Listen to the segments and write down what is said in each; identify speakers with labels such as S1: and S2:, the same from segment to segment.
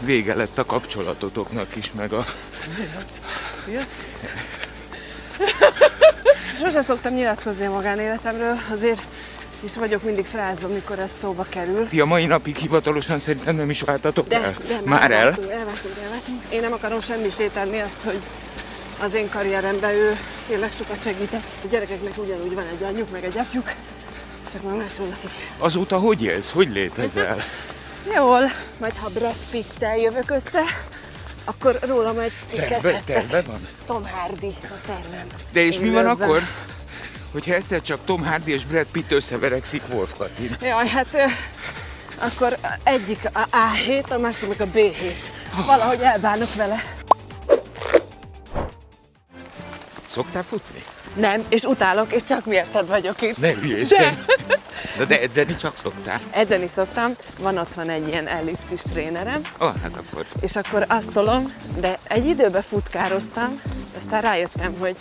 S1: vége lett a kapcsolatotoknak is, meg a...
S2: Ja. Sose szoktam nyilatkozni a magánéletemről, azért is vagyok mindig frázom, mikor ez szóba kerül.
S1: Ti a mai napig hivatalosan szerintem nem is váltatok
S2: De,
S1: el?
S2: de
S1: Már el?
S2: elváltunk, elváltunk, elváltunk. Én nem akarom semmisé tenni azt, hogy az én karrieremben ő tényleg sokat segített. A gyerekeknek ugyanúgy van egy anyjuk, meg egy apjuk, csak már máshol lakik.
S1: Azóta hogy élsz? Hogy létezel?
S2: Jól, majd ha Brad Pitt-tel jövök össze, akkor róla majd cikkezhettek.
S1: terve van?
S2: Tom Hardy a tervem.
S1: De és
S2: Én
S1: mi van
S2: lövve.
S1: akkor, hogyha egyszer csak Tom Hardy és Brad Pitt összeverekszik Wolf Katin?
S2: Jaj, hát akkor egyik a A7, a másik meg a B7. Valahogy elbánok vele.
S1: Szoktál futni?
S2: Nem, és utálok, és csak miatted vagyok itt.
S1: Ne hülyéskedj! De, de edzeni csak szoktál.
S2: Edzeni szoktam, van ott van egy ilyen ellipszis trénerem,
S1: Ah, hát akkor
S2: és akkor azt tolom, de egy időben futkároztam, aztán rájöttem, hogy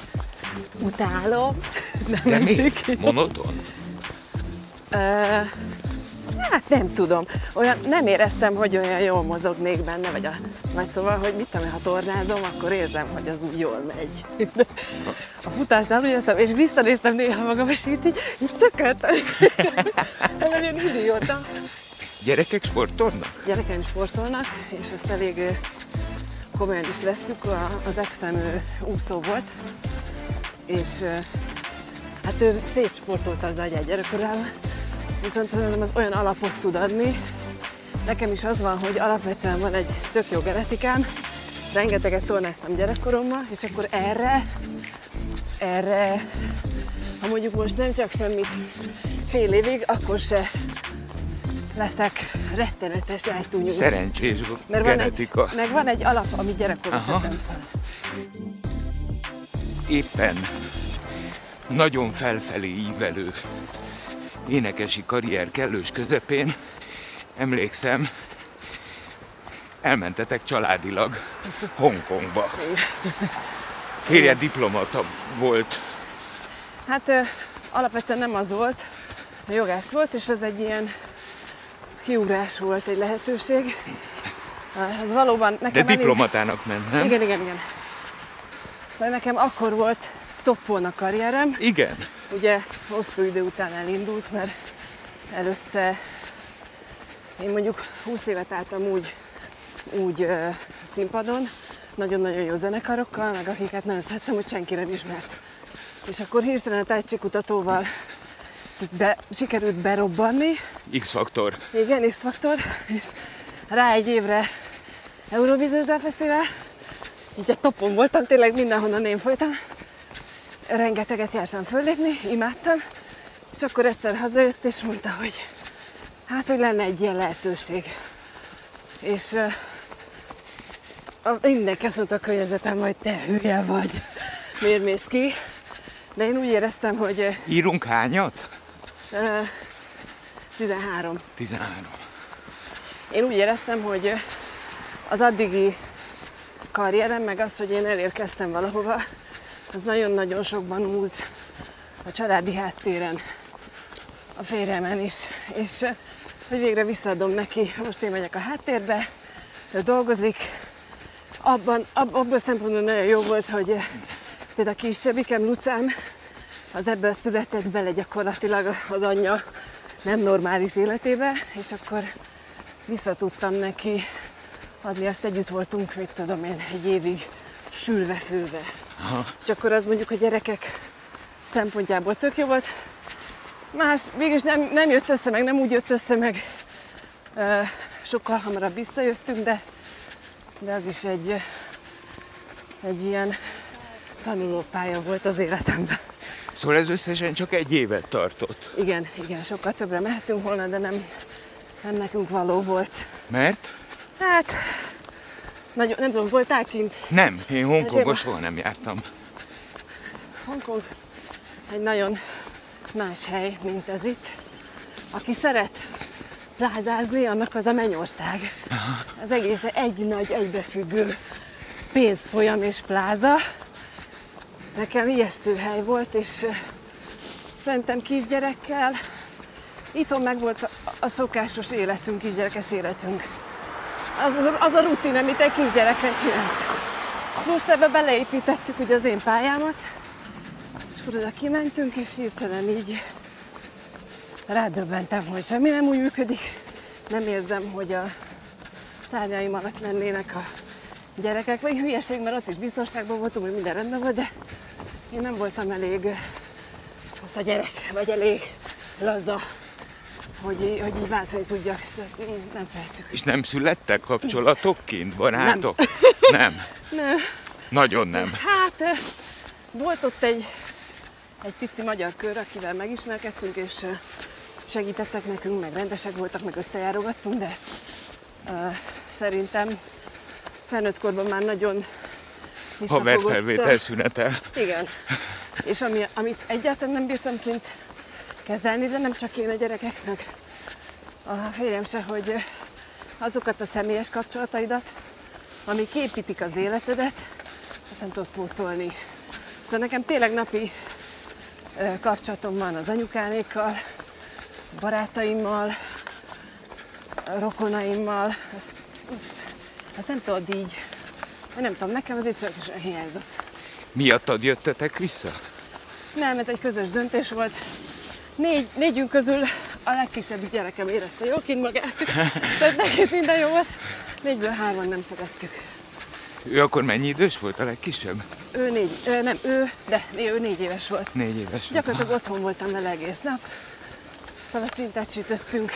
S2: utálom, nem
S1: De mi? Monoton?
S2: Ö, hát nem tudom. Olyan, nem éreztem, hogy olyan jól mozognék benne, vagy, a, vagy szóval, hogy mit tudom, ha tornázom, akkor érzem, hogy az úgy jól megy. A futásnál úgy éreztem, és visszanéztem néha magam, és így, így, így szököltem. Olyan idióta.
S1: Gyerekek sportolnak?
S2: Gyerekeim sportolnak, és ezt elég komolyan is vesztük. Az exem úszó volt, és hát ő szétsportolta az agyát gyerekkorában, viszont szerintem az olyan alapot tud adni. Nekem is az van, hogy alapvetően van egy tök jó genetikám, rengeteget tornáztam gyerekkoromban, és akkor erre, erre, ha mondjuk most nem csak semmit fél évig, akkor se leszek rettenetes eltúnyú.
S1: Szerencsés
S2: Mert van
S1: genetika.
S2: egy, meg van egy alap, ami gyerekkoron
S1: Aha.
S2: szedtem fel.
S1: Éppen nagyon felfelé ívelő énekesi karrier kellős közepén emlékszem, elmentetek családilag Hongkongba. Férje diplomata volt.
S2: Hát alapvetően nem az volt, a jogász volt, és ez egy ilyen kiugrás volt, egy lehetőség. Ez valóban nekem
S1: De
S2: elég-
S1: diplomatának ment, nem?
S2: Igen, igen, igen. Szóval nekem akkor volt toppon a karrierem.
S1: Igen.
S2: Ugye hosszú idő után elindult, mert előtte én mondjuk 20 évet álltam úgy, úgy ö, színpadon, nagyon-nagyon jó zenekarokkal, meg akiket nagyon szerettem, hogy senki nem ismert. És akkor hirtelen a tehetségkutatóval be, sikerült berobbanni,
S1: X-faktor.
S2: igen, X-faktor, és rá egy évre Eurovíziós Fesztivál, így a topon voltam, tényleg mindenhonnan én folytam. Rengeteget jártam föllépni, imádtam, és akkor egyszer hazajött, és mondta, hogy hát, hogy lenne egy ilyen lehetőség. És uh, mindenki azt mondta a környezetem, hogy te hülye vagy, miért mész ki? De én úgy éreztem, hogy
S1: Írunk hányat?
S2: ö, 13.
S1: 13.
S2: Én úgy éreztem, hogy az addigi karrierem, meg az, hogy én elérkeztem valahova, az nagyon-nagyon sokban múlt a családi háttéren, a férjemen is. És eh, hogy végre visszaadom neki, most én megyek a háttérbe, ő dolgozik. Abban, ab, abban a szempontból nagyon jó volt, hogy eh, például a kisebbikem, Lucám, az ebből született bele gyakorlatilag az anyja nem normális életébe, és akkor vissza tudtam neki adni, azt együtt voltunk, mit tudom én, egy évig sülve, főve. És akkor az mondjuk a gyerekek szempontjából tök jó volt. Más, végülis nem, nem jött össze, meg nem úgy jött össze, meg ö, sokkal hamarabb visszajöttünk, de, de az is egy, egy ilyen tanulópálya volt az életemben.
S1: Szóval ez összesen csak egy évet tartott.
S2: Igen, igen, sokkal többre mehetünk volna, de nem, nem nekünk való volt.
S1: Mert?
S2: Hát, nagyon, nem tudom, voltál kint?
S1: Nem, én
S2: Ezért-
S1: soha nem jártam.
S2: Hongkong egy nagyon más hely, mint ez itt. Aki szeret plázázni, annak az a mennyország. Az egész egy nagy, egybefüggő pénzfolyam és pláza. Nekem ijesztő hely volt, és szerintem kisgyerekkel itthon meg volt a szokásos életünk, kisgyerekes életünk. Az, az, az a rutin, amit egy kisgyerekkel csinálsz. Plusz ebbe beleépítettük ugye az én pályámat, és akkor oda kimentünk, és hirtelen így rádöbbentem, hogy semmi nem úgy működik. Nem érzem, hogy a szárnyaim alatt lennének a gyerekek, vagy hülyeség, mert ott is biztonságban voltunk, hogy minden rendben volt, de én nem voltam elég az a gyerek, vagy elég laza, hogy, hogy így váltani tudjak. Nem szerettük.
S1: És nem születtek kapcsolatok kint, barátok? Nem.
S2: Nem.
S1: Nagyon nem.
S2: Hát ö, volt ott egy, egy pici magyar kör, akivel megismerkedtünk, és ö, segítettek nekünk, meg rendesek voltak, meg összejárogattunk, de uh, szerintem felnőtt korban már nagyon.
S1: Haverfelvétel szünetel.
S2: Igen. És ami, amit egyáltalán nem bírtam kint kezelni, de nem csak én a gyerekek, meg a férjem se, hogy azokat a személyes kapcsolataidat, amik építik az életedet, azt nem tudod pótolni. Szóval nekem tényleg napi kapcsolatom van az anyukánékkal, barátaimmal, rokonaimmal, azt, azt, azt nem tudod így, vagy nem tudom, nekem az iszonyatosan hiányzott.
S1: Miattad jöttetek vissza?
S2: Nem, ez egy közös döntés volt. Négy, négyünk közül a legkisebb gyerekem érezte jól kint magát. Tehát neki minden jó volt. Négyből hárman nem szerettük.
S1: Ő akkor mennyi idős volt a legkisebb?
S2: Ő négy, ő, nem, ő, de ő négy éves volt.
S1: Négy éves.
S2: Gyakorlatilag otthon voltam vele egész nap. Palacsintát sütöttünk,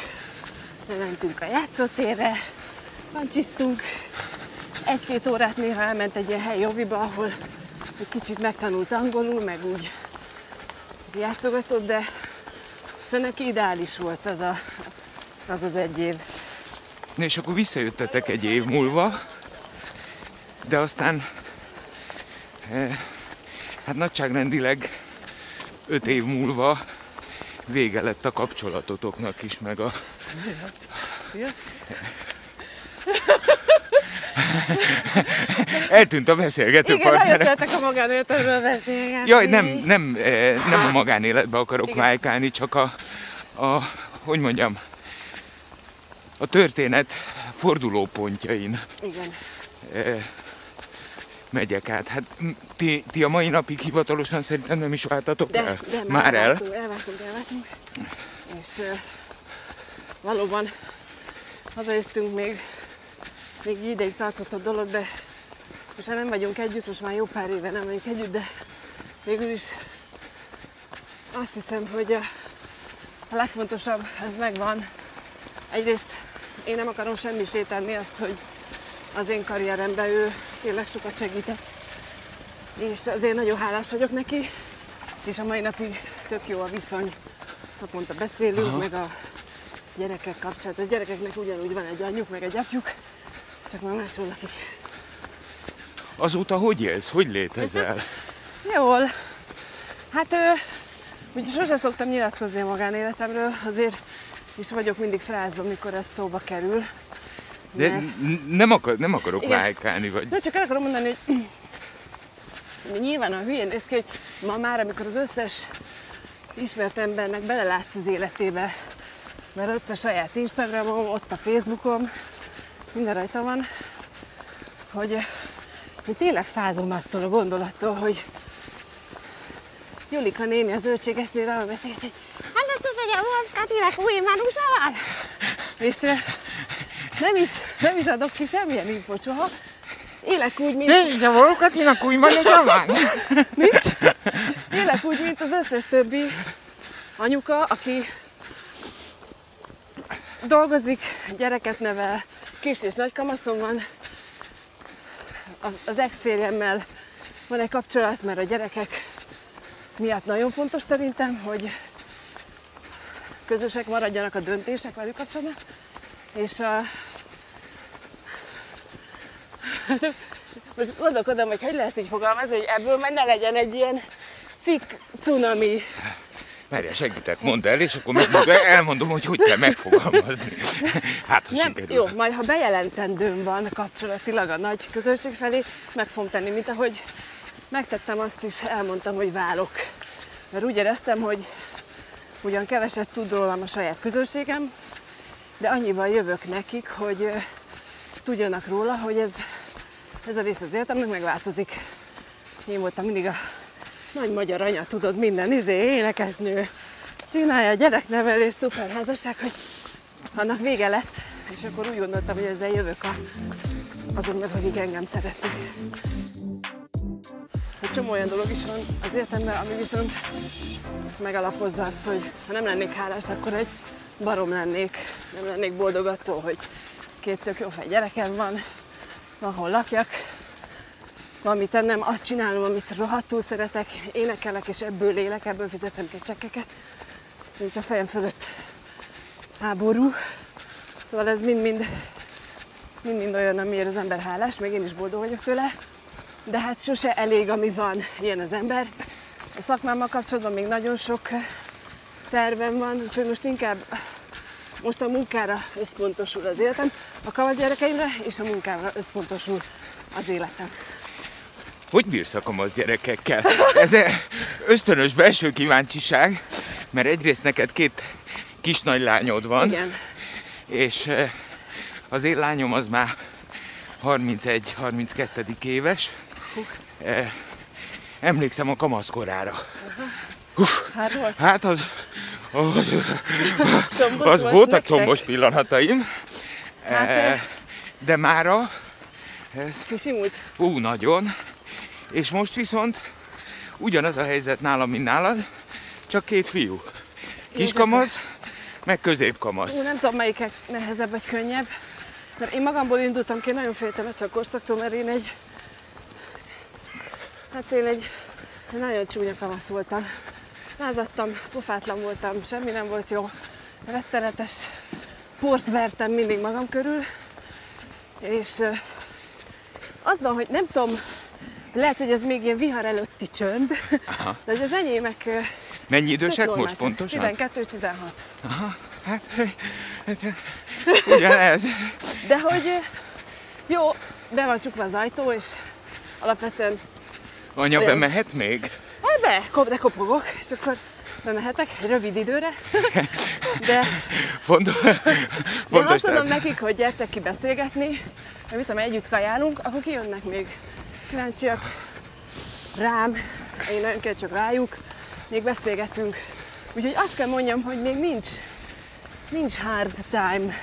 S2: mentünk a játszótérre, pancsisztunk. Egy-két órát néha elment egy ilyen helyi oviba, ahol egy kicsit megtanult angolul, meg úgy játszogatott, de szóval neki ideális volt az a, az, az egy év.
S1: Na és akkor visszajöttetek egy év múlva, de aztán eh, hát nagyságrendileg öt év múlva vége lett a kapcsolatotoknak is, meg a... Eltűnt a beszélgető
S2: Igen,
S1: partnere.
S2: szeretek a magánéletemről beszélgetni.
S1: Jaj, nem, nem, eh, nem a magánéletbe akarok
S2: Igen.
S1: vájkálni, csak a, a, hogy mondjam, a történet fordulópontjain
S2: Igen.
S1: eh, megyek át. Hát ti, ti a mai napig hivatalosan szerintem nem is váltatok
S2: De,
S1: el?
S2: de
S1: Már el?
S2: elváltunk, elváltunk, elváltunk. És uh, valóban hazajöttünk még, még ideig tartott a dolog, de most már nem vagyunk együtt, most már jó pár éve nem vagyunk együtt, de végül is azt hiszem, hogy a, a legfontosabb, ez megvan. Egyrészt én nem akarom semmi sétálni azt, hogy az én karrieremben ő tényleg sokat segített. És azért nagyon hálás vagyok neki, és a mai napig tök jó a viszony. Naponta beszélünk, Aha. meg a gyerekek kapcsolat. A gyerekeknek ugyanúgy van egy anyjuk, meg egy apjuk, csak már más valakik.
S1: Azóta hogy élsz? Hogy létezel?
S2: Jól. Hát, ö, ugye sose szoktam nyilatkozni a magánéletemről, azért is vagyok mindig frázva, mikor ez szóba kerül.
S1: De
S2: Mert-
S1: nem, akar, nem akarok
S2: Igen.
S1: vájkálni, vagy...
S2: Nem, csak el akarom mondani, hogy nyilván a hülyén néz ki, hogy ma már, amikor az összes ismert embernek belelátsz az életébe, mert ott a saját Instagramom, ott a Facebookom, minden rajta van, hogy én tényleg fázom attól a gondolattól, hogy Julika néni az zöldségesnél arra beszélt, hogy hát azt az, hogy a Wolfkatinek új manusa van. És nem is, nem is adok ki semmilyen infót soha. Élek úgy, mint...
S1: így a Volkatinak új manusa van?
S2: Nincs. Élek úgy, mint az összes többi anyuka, aki dolgozik, gyereket nevel, kis és nagy kamaszom van. Az ex-férjemmel van egy kapcsolat, mert a gyerekek miatt nagyon fontos szerintem, hogy közösek maradjanak a döntések velük kapcsolatban. És a... Most gondolkodom, hogy hogy lehet így fogalmazni, hogy ebből már ne legyen egy ilyen cikk cunami.
S1: Várjál, segítek, mondd el, és akkor meg, meg elmondom, hogy hogy kell megfogalmazni. Hát, ha
S2: Nem,
S1: sikerül.
S2: jó, majd ha bejelentendőm van kapcsolatilag a nagy közönség felé, meg fogom tenni, mint ahogy megtettem azt is, elmondtam, hogy válok. Mert úgy éreztem, hogy ugyan keveset tud rólam a saját közönségem, de annyival jövök nekik, hogy tudjanak róla, hogy ez, ez a rész az életemnek megváltozik. Én voltam mindig a nagy magyar anya, tudod, minden izé, énekesnő, csinálja a gyereknevelés, szuper házasság, hogy annak vége lett, és akkor úgy gondoltam, hogy ezzel jövök a, azon meg, akik engem szeretnek. Csomó olyan dolog is van az életemben, ami viszont megalapozza azt, hogy ha nem lennék hálás, akkor egy barom lennék. Nem lennék boldog attól, hogy két tök jó fej gyerekem van, van lakjak, van mit tennem, azt csinálom, amit rohadtul szeretek, énekelek, és ebből élek, ebből fizetem ki csekkeket. Nincs a fejem fölött háború. Szóval ez mind-mind mind-mind olyan, amiért az ember hálás, meg én is boldog vagyok tőle. De hát sose elég, ami van, ilyen az ember. A szakmámmal kapcsolatban még nagyon sok tervem van, úgyhogy most inkább most a munkára összpontosul az életem, a kamasz gyerekeimre és a munkámra összpontosul az életem.
S1: Hogy bírsz a kamasz gyerekekkel? Ez ösztönös belső kíváncsiság, mert egyrészt neked két kis nagy lányod van,
S2: Igen.
S1: és eh, az én lányom az már 31-32 éves. Eh, Emlékszem a kamaszkorára.
S2: Hát volt?
S1: Hát az, az, az
S2: volt
S1: voltak combos pillanataim,
S2: Hát,
S1: Eh,
S2: eh,
S1: de mára,
S2: Kisimult.
S1: ú, nagyon, és most viszont ugyanaz a helyzet nálam, mint nálad, csak két fiú. Kiskamasz, meg középkamasz.
S2: Ú, nem tudom, melyikek nehezebb vagy könnyebb. Mert én magamból indultam ki, nagyon féltem ettől a korszaktól, mert én egy... Hát én egy, nagyon csúnya kamasz voltam. Lázadtam, pofátlan voltam, semmi nem volt jó. Rettenetes port vertem mindig magam körül. És az van, hogy nem tudom, lehet, hogy ez még ilyen vihar előtti csönd,
S1: Aha.
S2: de hogy az enyémek
S1: Mennyi idősek most pontosan?
S2: 12-16.
S1: Hát, hát, ugyanez.
S2: De hogy jó, be van csukva az ajtó, és alapvetően
S1: Anya
S2: Olyan.
S1: bemehet még?
S2: hát be, kop, de kopogok, és akkor bemehetek rövid időre. De
S1: Fontos,
S2: én
S1: fontos
S2: azt mondom nekik, hogy gyertek ki beszélgetni, mert mit tudom, együtt kajálunk, akkor kijönnek még kíváncsiak rám, én nagyon kíváncsiak rájuk, még beszélgetünk. Úgyhogy azt kell mondjam, hogy még nincs, nincs hard time.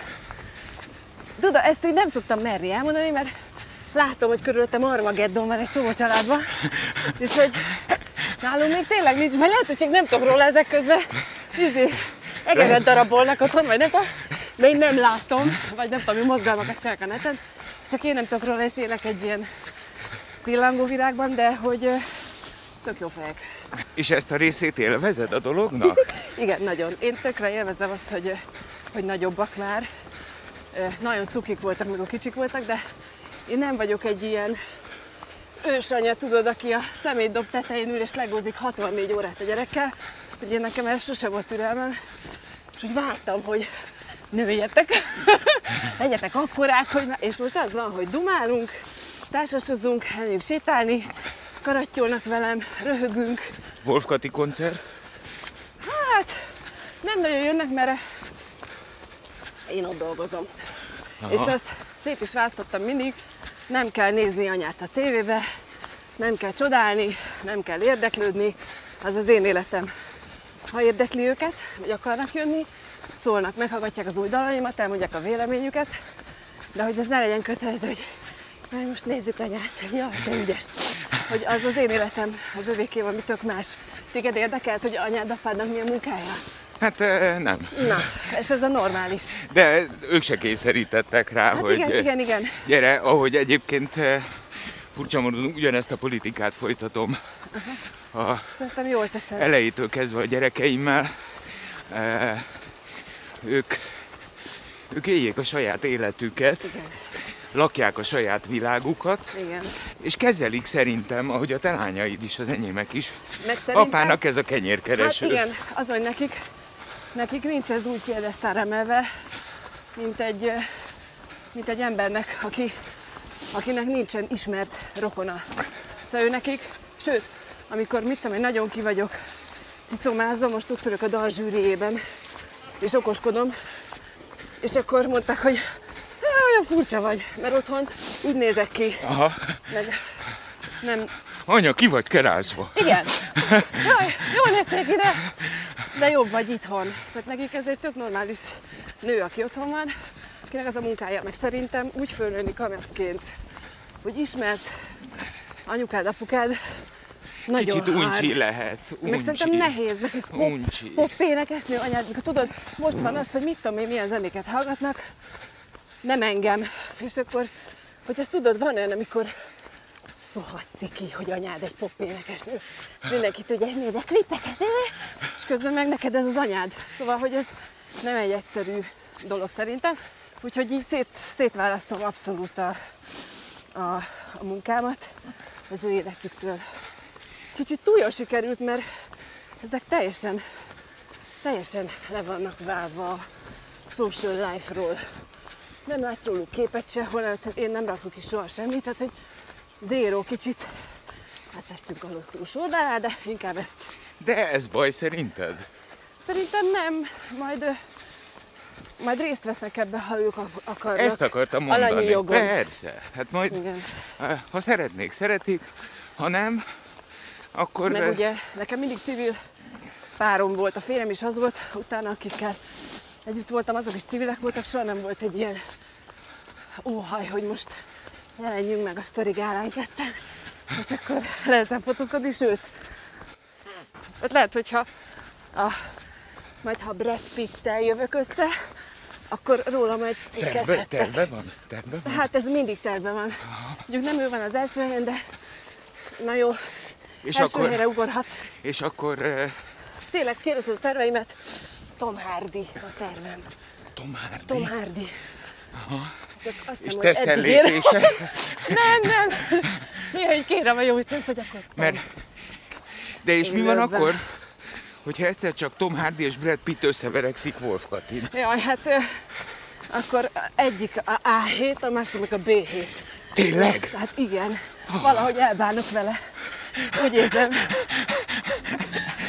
S2: Tudod, ezt így nem szoktam merni elmondani, mert látom, hogy körülöttem Armageddon van egy csomó családban, és hogy nálunk még tényleg nincs, vagy lehet, hogy csak nem tudok róla ezek közben, izé, egeret darabolnak otthon, vagy nem tudom, de én nem látom, vagy nem tudom, mi mozgalmakat csinálnak a neten, csak én nem tudok róla, és élek egy ilyen pillangó virágban, de hogy tök jó fejek.
S1: És ezt a részét élvezed a dolognak?
S2: Igen, nagyon. Én tökre élvezem azt, hogy, hogy nagyobbak már. Nagyon cukik voltak, amikor kicsik voltak, de én nem vagyok egy ilyen ősanya, tudod, aki a szemétdob tetején ül és legózik 64 órát a gyerekkel, hogy én nekem ez sose volt türelmem, és úgy vártam, hogy nőjetek, legyetek akkorák, hogy és most az van, hogy dumálunk, társasozunk, elmegyünk sétálni, karattyolnak velem, röhögünk,
S1: Wolf Kati koncert?
S2: Hát, nem nagyon jönnek, mert én ott dolgozom.
S1: Aha.
S2: És azt szét is választottam mindig, nem kell nézni anyát a tévébe, nem kell csodálni, nem kell érdeklődni, az az én életem. Ha érdekli őket, vagy akarnak jönni, szólnak, meghallgatják az új dalaimat, elmondják a véleményüket, de hogy ez ne legyen kötelező, hogy "Jaj, most nézzük anyát, ja, de ügyes. Hogy az az én életem, az övéké valami tök más. Téged érdekelt, hogy anyád, apádnak milyen munkája?
S1: Hát nem.
S2: Na, és ez a normális.
S1: De ők se kényszerítettek rá,
S2: Hát
S1: hogy
S2: igen, igen, igen.
S1: gyere, ahogy egyébként furcsa módon ugyanezt a politikát folytatom a
S2: Szerintem jól teszed.
S1: elejétől kezdve a gyerekeimmel. Eh, Ők, ők éljék a saját életüket,
S2: Igen,
S1: lakják a saját világukat,
S2: igen.
S1: és kezelik szerintem, ahogy a te lányaid is, az enyémek is.
S2: Meg szerintem,
S1: Apának ez a
S2: hát
S1: kenyérkereső.
S2: igen, az, hogy nekik, nekik nincs ez úgy piedesztár emelve, mint egy, mint egy embernek, aki, akinek nincsen ismert rokona. Szóval ő nekik, sőt, amikor mit tudom én, nagyon ki vagyok cicomázom, most ott ülök a dal zsűriében, és okoskodom, és akkor mondták, hogy "Á, olyan furcsa vagy, mert otthon úgy nézek ki,
S1: Aha.
S2: meg nem...
S1: Anya, ki vagy kerázva?
S2: Igen. Jaj, jól néztél ki, de, de jobb vagy itthon. Tehát nekik ez egy tök normális nő, aki otthon van, akinek az a munkája, meg szerintem úgy fölnőni kameszként, hogy ismert anyukád, apukád, nagyon
S1: Kicsit uncsi
S2: hard.
S1: lehet. Uncsi.
S2: Meg szerintem nehéz nekik pop,
S1: Uncsi.
S2: pop énekesnő anyád, mikor tudod, most van az, hogy mit tudom én, milyen zenéket hallgatnak, nem engem. És akkor, hogy ezt tudod, van olyan, amikor rohadt ciki, hogy anyád egy pop énekesnő, és mindenki tudja, hogy nézd a klipeket, eh? és közben meg neked ez az anyád. Szóval, hogy ez nem egy egyszerű dolog szerintem. Úgyhogy így szét, szétválasztom abszolút a, a, a munkámat az ő életüktől. Kicsit túl jól sikerült, mert ezek teljesen, teljesen le vannak válva a social life-ról. Nem látsz róluk képet sehol, én nem rakok is soha semmit, tehát hogy zéró kicsit, hát testünk alól túlsó, de, de inkább ezt.
S1: De ez baj szerinted?
S2: Szerintem nem, majd, majd részt vesznek ebbe, ha ők ak- akarnak.
S1: Ezt akartam
S2: Alanyi
S1: mondani.
S2: jogon.
S1: Persze. Hát majd,
S2: Igen.
S1: ha szeretnék, szeretik, ha nem, akkor...
S2: Meg ugye nekem mindig civil párom volt, a férjem is az volt, utána akikkel együtt voltam, azok is civilek voltak, soha nem volt egy ilyen óhaj, hogy most jelenjünk meg a sztori gálán ketten, és akkor lehessen fotózkodni, sőt, hát lehet, hogyha a, majd ha Brad Pitt-tel jövök össze, akkor róla majd
S1: terve,
S2: cikkezhettek.
S1: terve van? Terve van?
S2: Hát ez mindig terve van. Mondjuk nem ő van az első helyen, de na jó,
S1: És
S2: első
S1: akkor,
S2: helyre ugorhat.
S1: és akkor eh,
S2: Tényleg kérdezed a terveimet? Tom Hardy a tervem.
S1: Tom Hardy.
S2: Tom Hardy. Csak azt
S1: És
S2: hogy
S1: teszel lépése,
S2: Nem, nem. Mi, hogy kérem a jó Istent, hogy akkor
S1: mert... De és
S2: Én
S1: mi van
S2: lövben.
S1: akkor, hogyha egyszer csak Tom Hardy és Brad Pitt összeverekszik Wolf Katin?
S2: Jaj, hát akkor egyik a A7, a másik meg a B7.
S1: Tényleg?
S2: Hát igen, valahogy elbánok vele. Úgy érzem.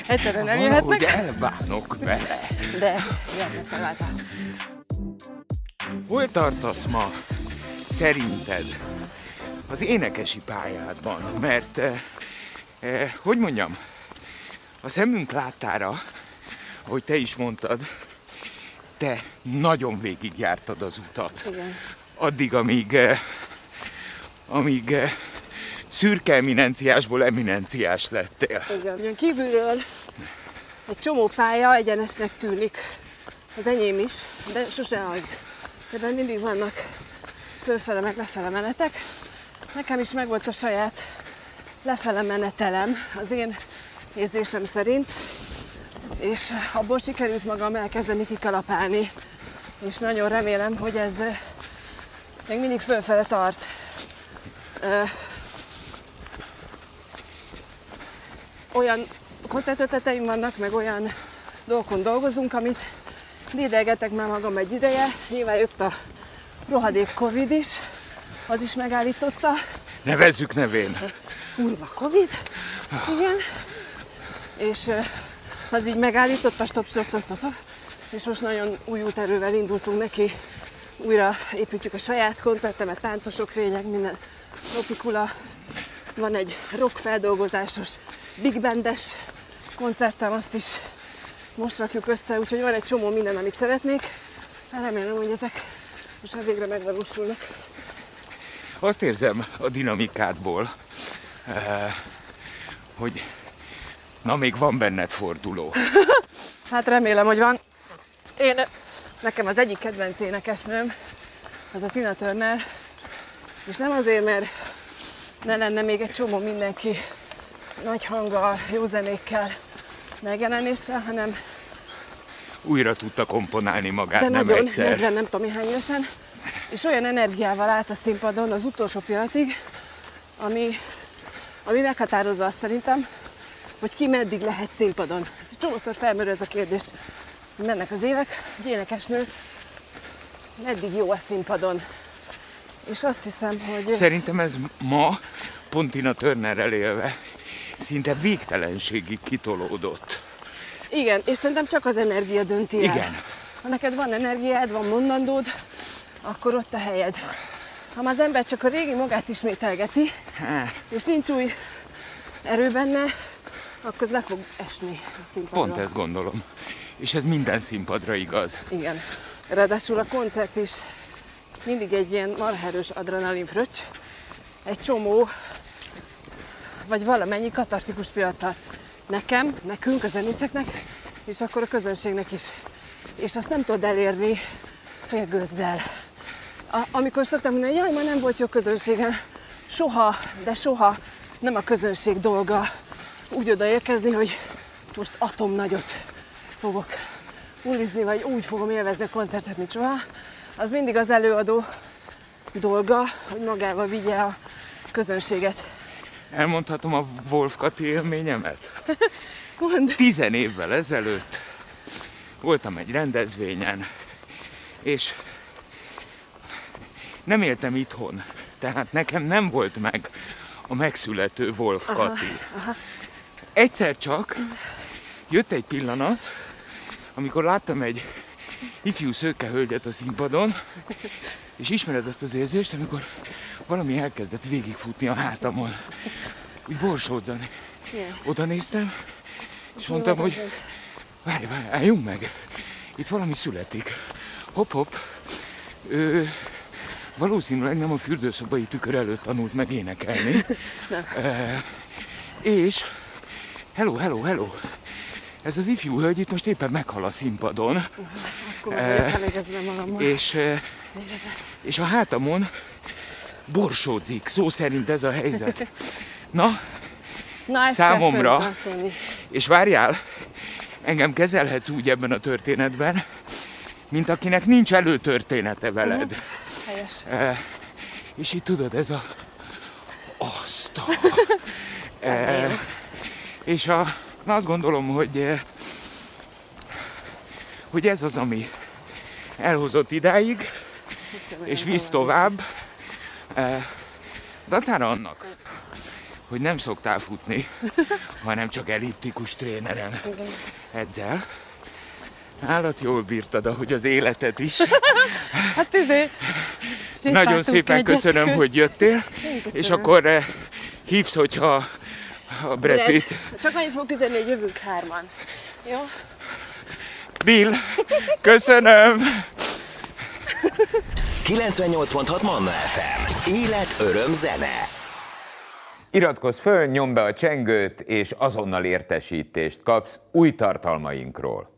S2: Egyszerűen nem
S1: Valahogy
S2: jöhetnek,
S1: elbánok vele.
S2: de jönnek feláltal.
S1: Hol tartasz ma, szerinted, az énekesi pályádban? Mert, eh, eh, hogy mondjam, a szemünk láttára, ahogy te is mondtad, te nagyon végigjártad az utat.
S2: Igen.
S1: Addig, amíg, eh, amíg eh, szürke eminenciásból eminenciás lettél.
S2: Igen. Ugyan kívülről egy csomó pálya egyenesnek tűnik. Az enyém is, de sose az. Ebben mindig vannak fölfele meg lefele menetek. Nekem is megvolt a saját lefele menetelem az én érzésem szerint, és abból sikerült magam elkezdeni kikalapálni, és nagyon remélem, hogy ez még mindig fölfele tart. Olyan koncertöteteim vannak, meg olyan dolgokon dolgozunk, amit dédelgetek már magam egy ideje. Nyilván jött a rohadék Covid is, az is megállította.
S1: Nevezzük nevén.
S2: Kurva Covid. Igen. És az így megállította, stop, stop, stop, stop, stop. És most nagyon új úterővel indultunk neki. Újra építjük a saját koncertemet, táncosok, fények, minden ropikula. Van egy rock feldolgozásos, big bandes koncertem, azt is most rakjuk össze, úgyhogy van egy csomó minden, amit szeretnék. Remélem, hogy ezek most már végre megvalósulnak.
S1: Azt érzem a dinamikádból, eh, hogy na még van benned forduló.
S2: Hát remélem, hogy van. Én, nekem az egyik kedvenc énekesnőm, az a Tina Turner, és nem azért, mert ne lenne még egy csomó mindenki nagy hanggal, jó zenékkel megjelenéssel, hanem
S1: Újra tudta komponálni magát,
S2: de
S1: nem
S2: nagyon,
S1: egyszer.
S2: 40 nem tudom hány évesen, és olyan energiával állt a színpadon az utolsó pillanatig, ami, ami meghatározza azt szerintem, hogy ki meddig lehet színpadon. Csomószor felmerül ez a kérdés, hogy mennek az évek, egy énekesnő meddig jó a színpadon. És azt hiszem, hogy
S1: Szerintem ez ma, pont Tina Turnerrel élve, szinte végtelenségig kitolódott.
S2: igen, és szerintem csak az energia dönti el.
S1: Igen.
S2: Ha neked van energiád, van mondandód, akkor ott a helyed. Ha már az ember csak a régi magát ismételgeti, és nincs új erő benne, akkor le fog esni a színpadról.
S1: Pont ezt gondolom. És ez minden színpadra igaz.
S2: Igen. Ráadásul a koncert is mindig egy ilyen marherős adrenalin fröccs, egy csomó, vagy valamennyi katartikus pillanattal nekem, nekünk, a zenészeknek, és akkor a közönségnek is. És azt nem tudod elérni félgőzdel. A, amikor szoktam mondani, jaj, ma nem volt jó közönségem, soha, de soha nem a közönség dolga úgy odaérkezni, hogy most atomnagyot fogok ulizni, vagy úgy fogom élvezni a koncertet, mint soha. Az mindig az előadó dolga, hogy magával vigye a közönséget.
S1: Elmondhatom a Wolf Kati élményemet?
S2: Mondd.
S1: Tizen évvel ezelőtt voltam egy rendezvényen, és nem éltem itthon, tehát nekem nem volt meg a megszülető Wolf Kati. Egyszer csak jött egy pillanat, amikor láttam egy ifjú szőke hölgyet a színpadon, és ismered azt az érzést, amikor valami elkezdett végigfutni a hátamon, úgy borsódzani.
S2: Igen.
S1: Oda néztem, és mondtam, hogy várj, várj, álljunk meg. Itt valami születik. Hopp. Ő, valószínűleg nem a fürdőszobai tükör előtt tanult meg énekelni. E, és hello, hello, hello. Ez az ifjú hölgy itt most éppen meghal a színpadon,
S2: Akkor magammal.
S1: és, e, és a hátamon borsódzik, szó szerint ez a helyzet. Na,
S2: Na,
S1: számomra-. És várjál, engem kezelhetsz úgy ebben a történetben, mint akinek nincs előtörténete veled.
S2: Helyes.
S1: E, és így tudod, ez a... Azt a... E, és a, na azt gondolom, hogy, e, hogy ez az, ami elhozott idáig, és visz tovább. E, dacára annak, hogy nem szoktál futni, hanem csak elliptikus tréneren edzel. Állat jól bírtad, ahogy az életet is.
S2: Hát izé,
S1: Nagyon szépen
S2: egyet
S1: köszönöm,
S2: közt.
S1: hogy jöttél,
S2: köszönöm.
S1: és akkor eh, hívsz, hogyha a Brad Pitt.
S2: Csak annyit fogok üzenni, hogy jövünk hárman. Jó?
S1: Bill, köszönöm!
S3: 98.6 Manna FM. Élet, öröm, zene.
S4: Iratkozz föl, nyomd be a csengőt, és azonnal értesítést kapsz új tartalmainkról.